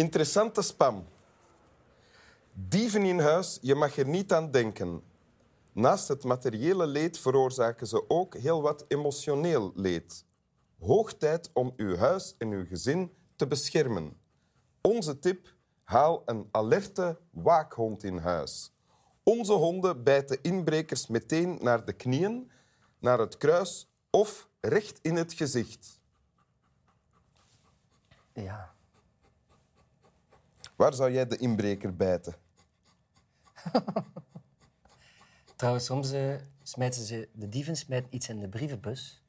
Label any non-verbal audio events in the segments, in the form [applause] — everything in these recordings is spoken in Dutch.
Interessante spam. Dieven in huis, je mag er niet aan denken. Naast het materiële leed veroorzaken ze ook heel wat emotioneel leed. Hoog tijd om uw huis en uw gezin te beschermen. Onze tip: haal een alerte waakhond in huis. Onze honden bijten inbrekers meteen naar de knieën, naar het kruis of recht in het gezicht. Ja. Waar zou jij de inbreker bijten? [laughs] Trouwens, soms eh, smijten ze, de dieven smijten iets in de brievenbus.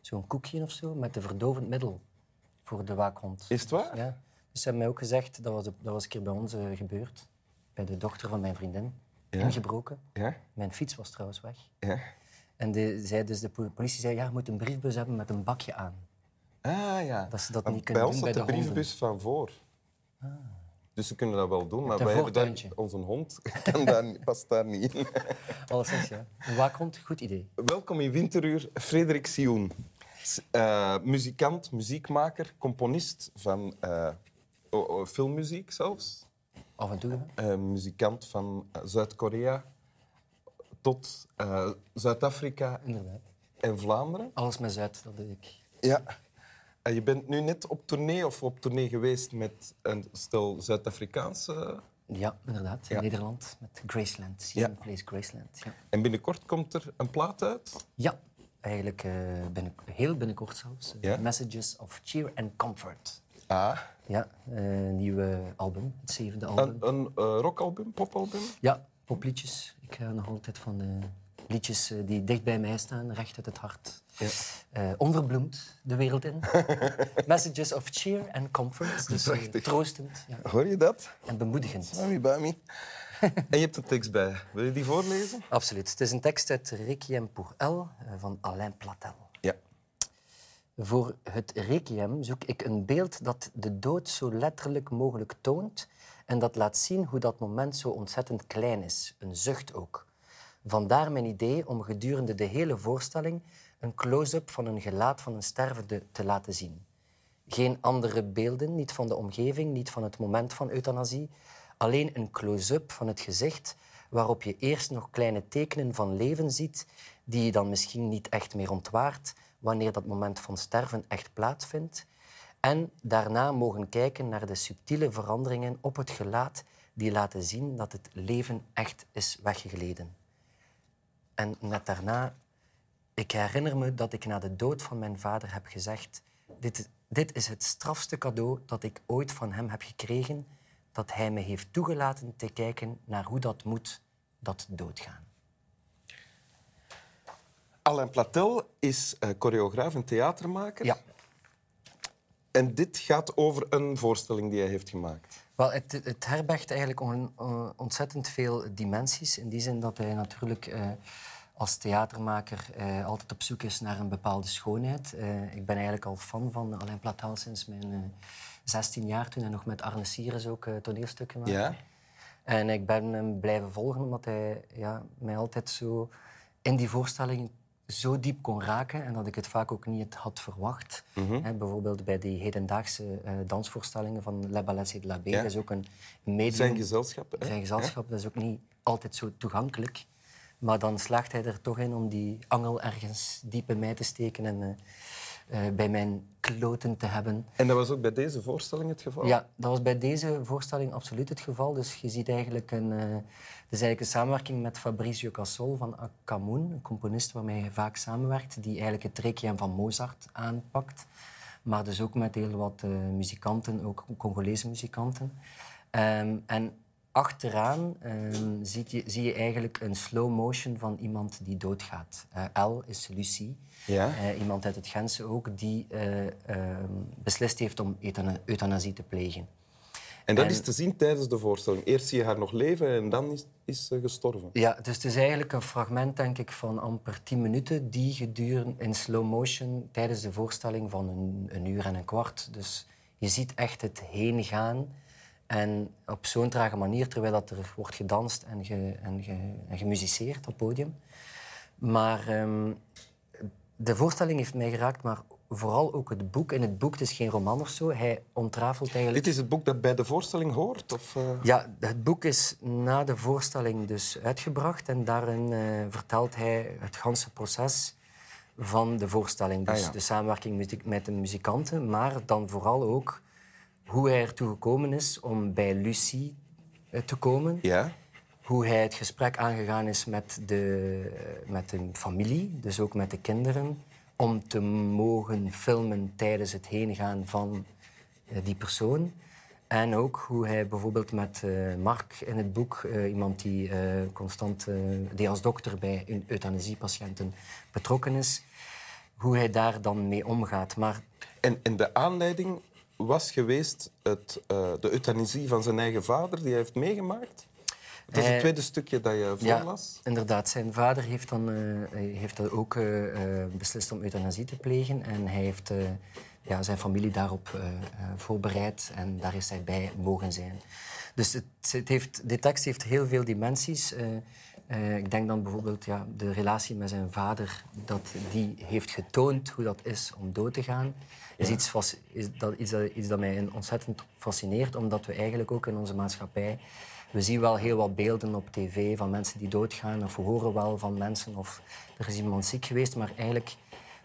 Zo'n koekje of zo, met een verdovend middel voor de waakhond. Is het waar? Ja. Dus ze hebben mij ook gezegd, dat was, dat was een keer bij ons eh, gebeurd. Bij de dochter van mijn vriendin. Ja. Ingebroken. Ja? Mijn fiets was trouwens weg. Ja. En de, zei, dus de po- politie zei, ja, je moet een briefbus hebben met een bakje aan. Ah ja. Dat ze dat Want niet kunnen bij ons doen bij de de honden. brievenbus van voor. Dus ze kunnen dat wel doen, maar wij hebben daar, onze hond [laughs] kan daar, past daar niet in. [laughs] Alleszins, ja. Een waakhond, goed idee. Welkom in Winteruur, Frederik Sioen. Eh, muzikant, muziekmaker, componist van eh, filmmuziek zelfs. Af en toe. Eh, muzikant van Zuid-Korea tot Zuid-Afrika en Vlaanderen. Alles met Zuid, dat doe ik. Ja. En je bent nu net op tournee of op tournee geweest met een stel Zuid-Afrikaanse... Ja, inderdaad. In Ja. Nederland, met Graceland. Ja. Place Graceland. Ja, En binnenkort komt er een plaat uit. ja eigenlijk eh, binnen, heel binnenkort zelfs. Eh? Messages of Cheer and Comfort. Ah. Ja, eh, een nieuwe album, het zevende album. Een, een eh, rockalbum, popalbum. Ja, popliedjes. Ik ga nog altijd van de liedjes eh, die dicht bij mij staan, recht uit het hart. Ja. Eh, onverbloemd de wereld in. [laughs] Messages of cheer and comfort. Dus Prachtig. troostend ja, Hoor je dat? en bemoedigend. Bami, bami. [laughs] en je hebt een tekst bij. Wil je die voorlezen? Absoluut. Het is een tekst uit Requiem pour Elle eh, van Alain Platel. Ja. Voor het requiem zoek ik een beeld dat de dood zo letterlijk mogelijk toont en dat laat zien hoe dat moment zo ontzettend klein is, een zucht ook. Vandaar mijn idee om gedurende de hele voorstelling een close-up van een gelaat van een stervende te laten zien. Geen andere beelden, niet van de omgeving, niet van het moment van euthanasie. Alleen een close-up van het gezicht waarop je eerst nog kleine tekenen van leven ziet die je dan misschien niet echt meer ontwaart wanneer dat moment van sterven echt plaatsvindt. En daarna mogen kijken naar de subtiele veranderingen op het gelaat die laten zien dat het leven echt is weggegleden. En net daarna ik herinner me dat ik na de dood van mijn vader heb gezegd: dit, dit is het strafste cadeau dat ik ooit van hem heb gekregen, dat hij me heeft toegelaten te kijken naar hoe dat moet, dat doodgaan. Alain Platel is eh, choreograaf en theatermaker. Ja. En dit gaat over een voorstelling die hij heeft gemaakt. Wel, het, het herbergt eigenlijk on- on- ontzettend veel dimensies. In die zin dat hij natuurlijk eh, als theatermaker eh, altijd op zoek is naar een bepaalde schoonheid. Eh, ik ben eigenlijk al fan van Alain Platel sinds mijn eh 16 jaar, toen hij nog met Arne Sires ook eh, toneelstukken maakte. Ja? En ik ben hem blijven volgen omdat hij ja, mij altijd zo in die voorstelling zo diep kon raken en dat ik het vaak ook niet had verwacht. Hè, bijvoorbeeld bij die hedendaagse eh, dansvoorstellingen van La Ballet de la. Ja. Dat is ook een medium. Zijn gezelschap. hè? Zijn gezelschap, dat is ook niet altijd zo toegankelijk. Maar dan slaagt hij er toch in om die angel ergens diep in mij te steken en eh, eh, bij mijn kloten te hebben. En dat was ook bij deze voorstelling het geval? Ja, dat was bij deze voorstelling absoluut het geval. Dus je ziet eigenlijk een, het is eigenlijk een samenwerking met Fabrizio Cassol van Camoun, een componist waarmee hij vaak samenwerkt, die eigenlijk het requiem van Mozart aanpakt. Maar dus ook met heel wat muzikanten, ook Congolese muzikanten. Ehm, en achteraan ehm, ziet je, zie je eigenlijk een slow motion van iemand die doodgaat. Eh L is Lucie. Ja. Eh, iemand uit het Gentse ook, die eh, ehm, beslist heeft om euthana- euthanasie te plegen. En dat En- is te zien tijdens de voorstelling. Eerst zie je haar nog leven en dan is, is ze gestorven. Ja, dus het is eigenlijk een fragment, denk ik, van amper 10 minuten die gedurende in slow motion tijdens de voorstelling van een, een uur en een kwart. Dus je ziet echt het heen gaan en op zo'n trage manier, terwijl dat er wordt gedanst en, ge, en, ge, en gemusiceerd op het podium. Maar ehm, de voorstelling heeft mij geraakt, maar vooral ook het boek. In het boek, het is geen roman of zo, hij ontrafelt eigenlijk... Dit is het boek dat bij de voorstelling hoort? Of, uh... Ja, het boek is na de voorstelling dus uitgebracht en daarin uh, vertelt hij het ganse proces van de voorstelling. Dus Ah, ja. de samenwerking met de muzikanten, maar dan vooral ook hoe hij ertoe gekomen is om bij Lucie eh, te komen. Ja. Hoe hij het gesprek aangegaan is met de, met de familie, dus ook met de kinderen, om te mogen filmen tijdens het heengaan van eh, die persoon. En ook hoe hij bijvoorbeeld met eh, Mark in het boek, eh, iemand die eh, constant, eh, die als dokter bij euthanasiepatiënten betrokken is, hoe hij daar dan mee omgaat. Maar En, en de aanleiding was geweest het, eh, de euthanasie van zijn eigen vader, die hij heeft meegemaakt? Dat is het tweede stukje dat je voorlas. inderdaad. Zijn vader heeft, dan, eh, heeft dan ook eh, beslist om euthanasie te plegen. En hij heeft ja, zijn familie daarop voorbereid. En daar is hij bij mogen zijn. Dus het, het heeft, de tekst heeft heel veel dimensies. Eh, ik denk dan bijvoorbeeld ja, de relatie met zijn vader, dat die heeft getoond hoe dat is om dood te gaan. Is, iets, is dat, iets, dat, iets dat mij ontzettend fascineert, omdat we eigenlijk ook in onze maatschappij we zien wel heel wat beelden op tv van mensen die doodgaan, of we horen wel van mensen of er is iemand ziek geweest, maar eigenlijk,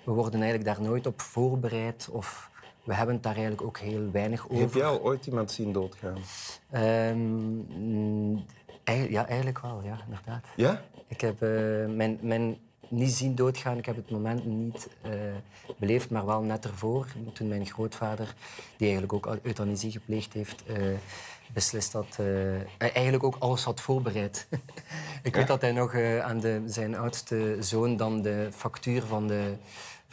we worden eigenlijk daar nooit op voorbereid of we hebben het daar eigenlijk ook heel weinig over. Heb jij al ooit iemand zien doodgaan? Ehm, eigenlijk- ja, eigenlijk wel, ja, inderdaad. Ja? Ik heb eh, mijn, mijn niet zien doodgaan, ik heb het moment niet eh, beleefd, maar wel net ervoor, toen mijn grootvader, die eigenlijk ook euthanasie gepleegd heeft, eh, beslist dat hij eigenlijk ook alles had voorbereid. [laughs] ik weet dat hij nog aan de, zijn oudste zoon dan de factuur van de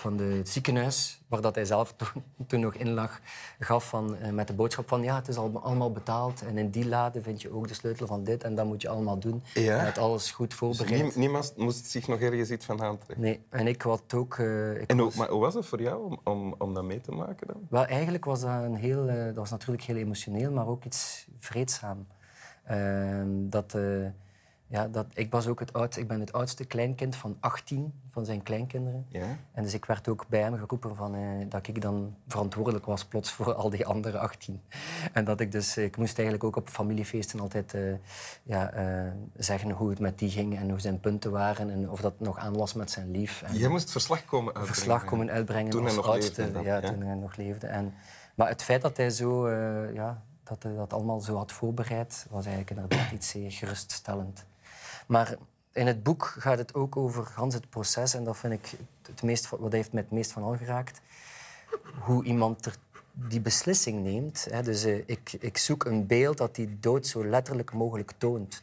van het ziekenhuis, waar dat hij zelf [laughs] toen, toen nog in lag, gaf van, eh, met de boodschap van ja, het is al, allemaal betaald en in die lade vind je ook de sleutel van dit en dat moet je allemaal doen. Ja. Hij had alles goed Dus voorbereid. nie- niemand moest zich nog ergens iets van aantrekken. Nee, en ik had ook... eh, ik En hoe, was- maar hoe was het voor jou om, om, om dat mee te maken dan? Wel, eigenlijk was dat een heel... eh, dat was natuurlijk heel emotioneel, maar ook iets vreedzaam. Ehm, dat, ja, dat, ik, was ook het oud, ik ben het oudste kleinkind van 18 van zijn kleinkinderen. Ja? En dus ik werd ook bij hem geroepen van, eh, dat ik dan verantwoordelijk was plots voor al die andere 18. En dat ik dus, ik moest eigenlijk ook op familiefeesten altijd eh, ja, eh, zeggen hoe het met die ging en hoe zijn punten waren en of dat nog aan was met zijn lief. En Jij moest verslag komen uitbrengen. verslag komen uitbrengen Toen hij nog oudste. leefde dan, ja, ja. toen hij nog leefde. En, maar het feit dat hij zo, eh, ja, dat hij dat allemaal zo had voorbereid, was eigenlijk inderdaad iets zeer geruststellend. Maar in het boek gaat het ook over gans het proces. En dat vind ik het meest, wat heeft mij het meest van al geraakt. Hoe iemand er die beslissing neemt. Hè. Dus eh, ik, ik zoek een beeld dat die dood zo letterlijk mogelijk toont.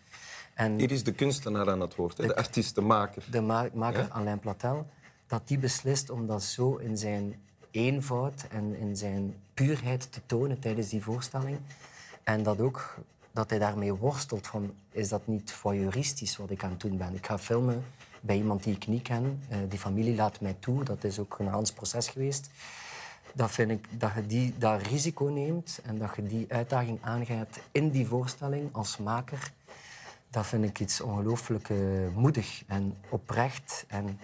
En Hier is de kunstenaar aan het woord, hè? de artiest, de maker. de ma- maker Ja? Alain Platel, dat die beslist om dat zo in zijn eenvoud en in zijn puurheid te tonen tijdens die voorstelling. En dat ook dat hij daarmee worstelt van, is dat niet voyeuristisch wat ik aan het doen ben? Ik ga filmen bij iemand die ik niet ken. Eh, die familie laat mij toe. Dat is ook een Hans proces geweest. Dat vind ik, dat je die, dat risico neemt en dat je die uitdaging aangaat in die voorstelling als maker, dat vind ik iets ongelooflijk eh, moedig en oprecht. En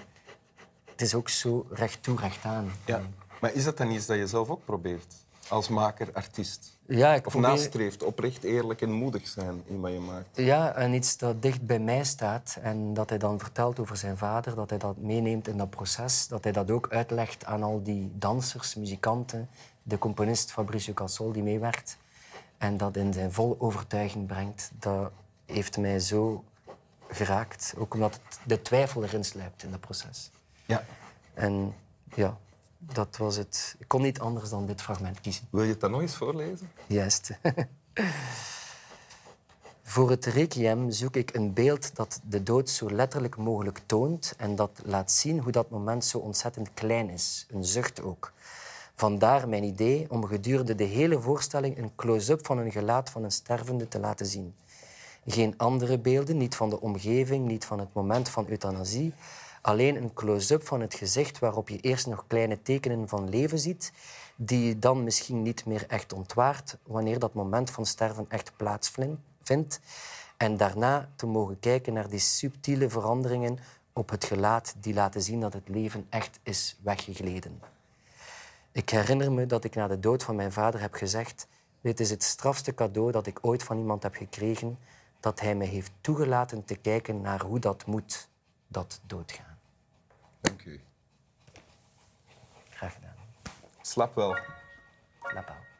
het is ook zo recht toe, recht aan. Ja. Maar is dat dan iets dat je zelf ook probeert? Als maker, artiest? Ja, ik Of probeer- nastreeft, oprecht, eerlijk en moedig zijn in wat je maakt? Ja, en iets dat dicht bij mij staat en dat hij dan vertelt over zijn vader, dat hij dat meeneemt in dat proces, dat hij dat ook uitlegt aan al die dansers, muzikanten, de componist Fabricio Cassol die meewerkt en dat in zijn volle overtuiging brengt, dat heeft mij zo geraakt. Ook omdat het, de twijfel erin sluipt in dat proces. Ja. En ja, dat was het. Ik kon niet anders dan dit fragment kiezen. Wil je het dan nog eens voorlezen? Juist. Voor het requiem zoek ik een beeld dat de dood zo letterlijk mogelijk toont en dat laat zien hoe dat moment zo ontzettend klein is. Een zucht ook. Vandaar mijn idee om gedurende de hele voorstelling een close-up van een gelaat van een stervende te laten zien. Geen andere beelden, niet van de omgeving, niet van het moment van euthanasie. Alleen een close-up van het gezicht waarop je eerst nog kleine tekenen van leven ziet, die je dan misschien niet meer echt ontwaart wanneer dat moment van sterven echt plaatsvindt. En daarna te mogen kijken naar die subtiele veranderingen op het gelaat die laten zien dat het leven echt is weggegleden. Ik herinner me dat ik na de dood van mijn vader heb gezegd: Dit is het strafste cadeau dat ik ooit van iemand heb gekregen, dat hij me heeft toegelaten te kijken naar hoe dat moet, dat doodgaan. Dank u. Graag gedaan. Slap wel. Slap aan.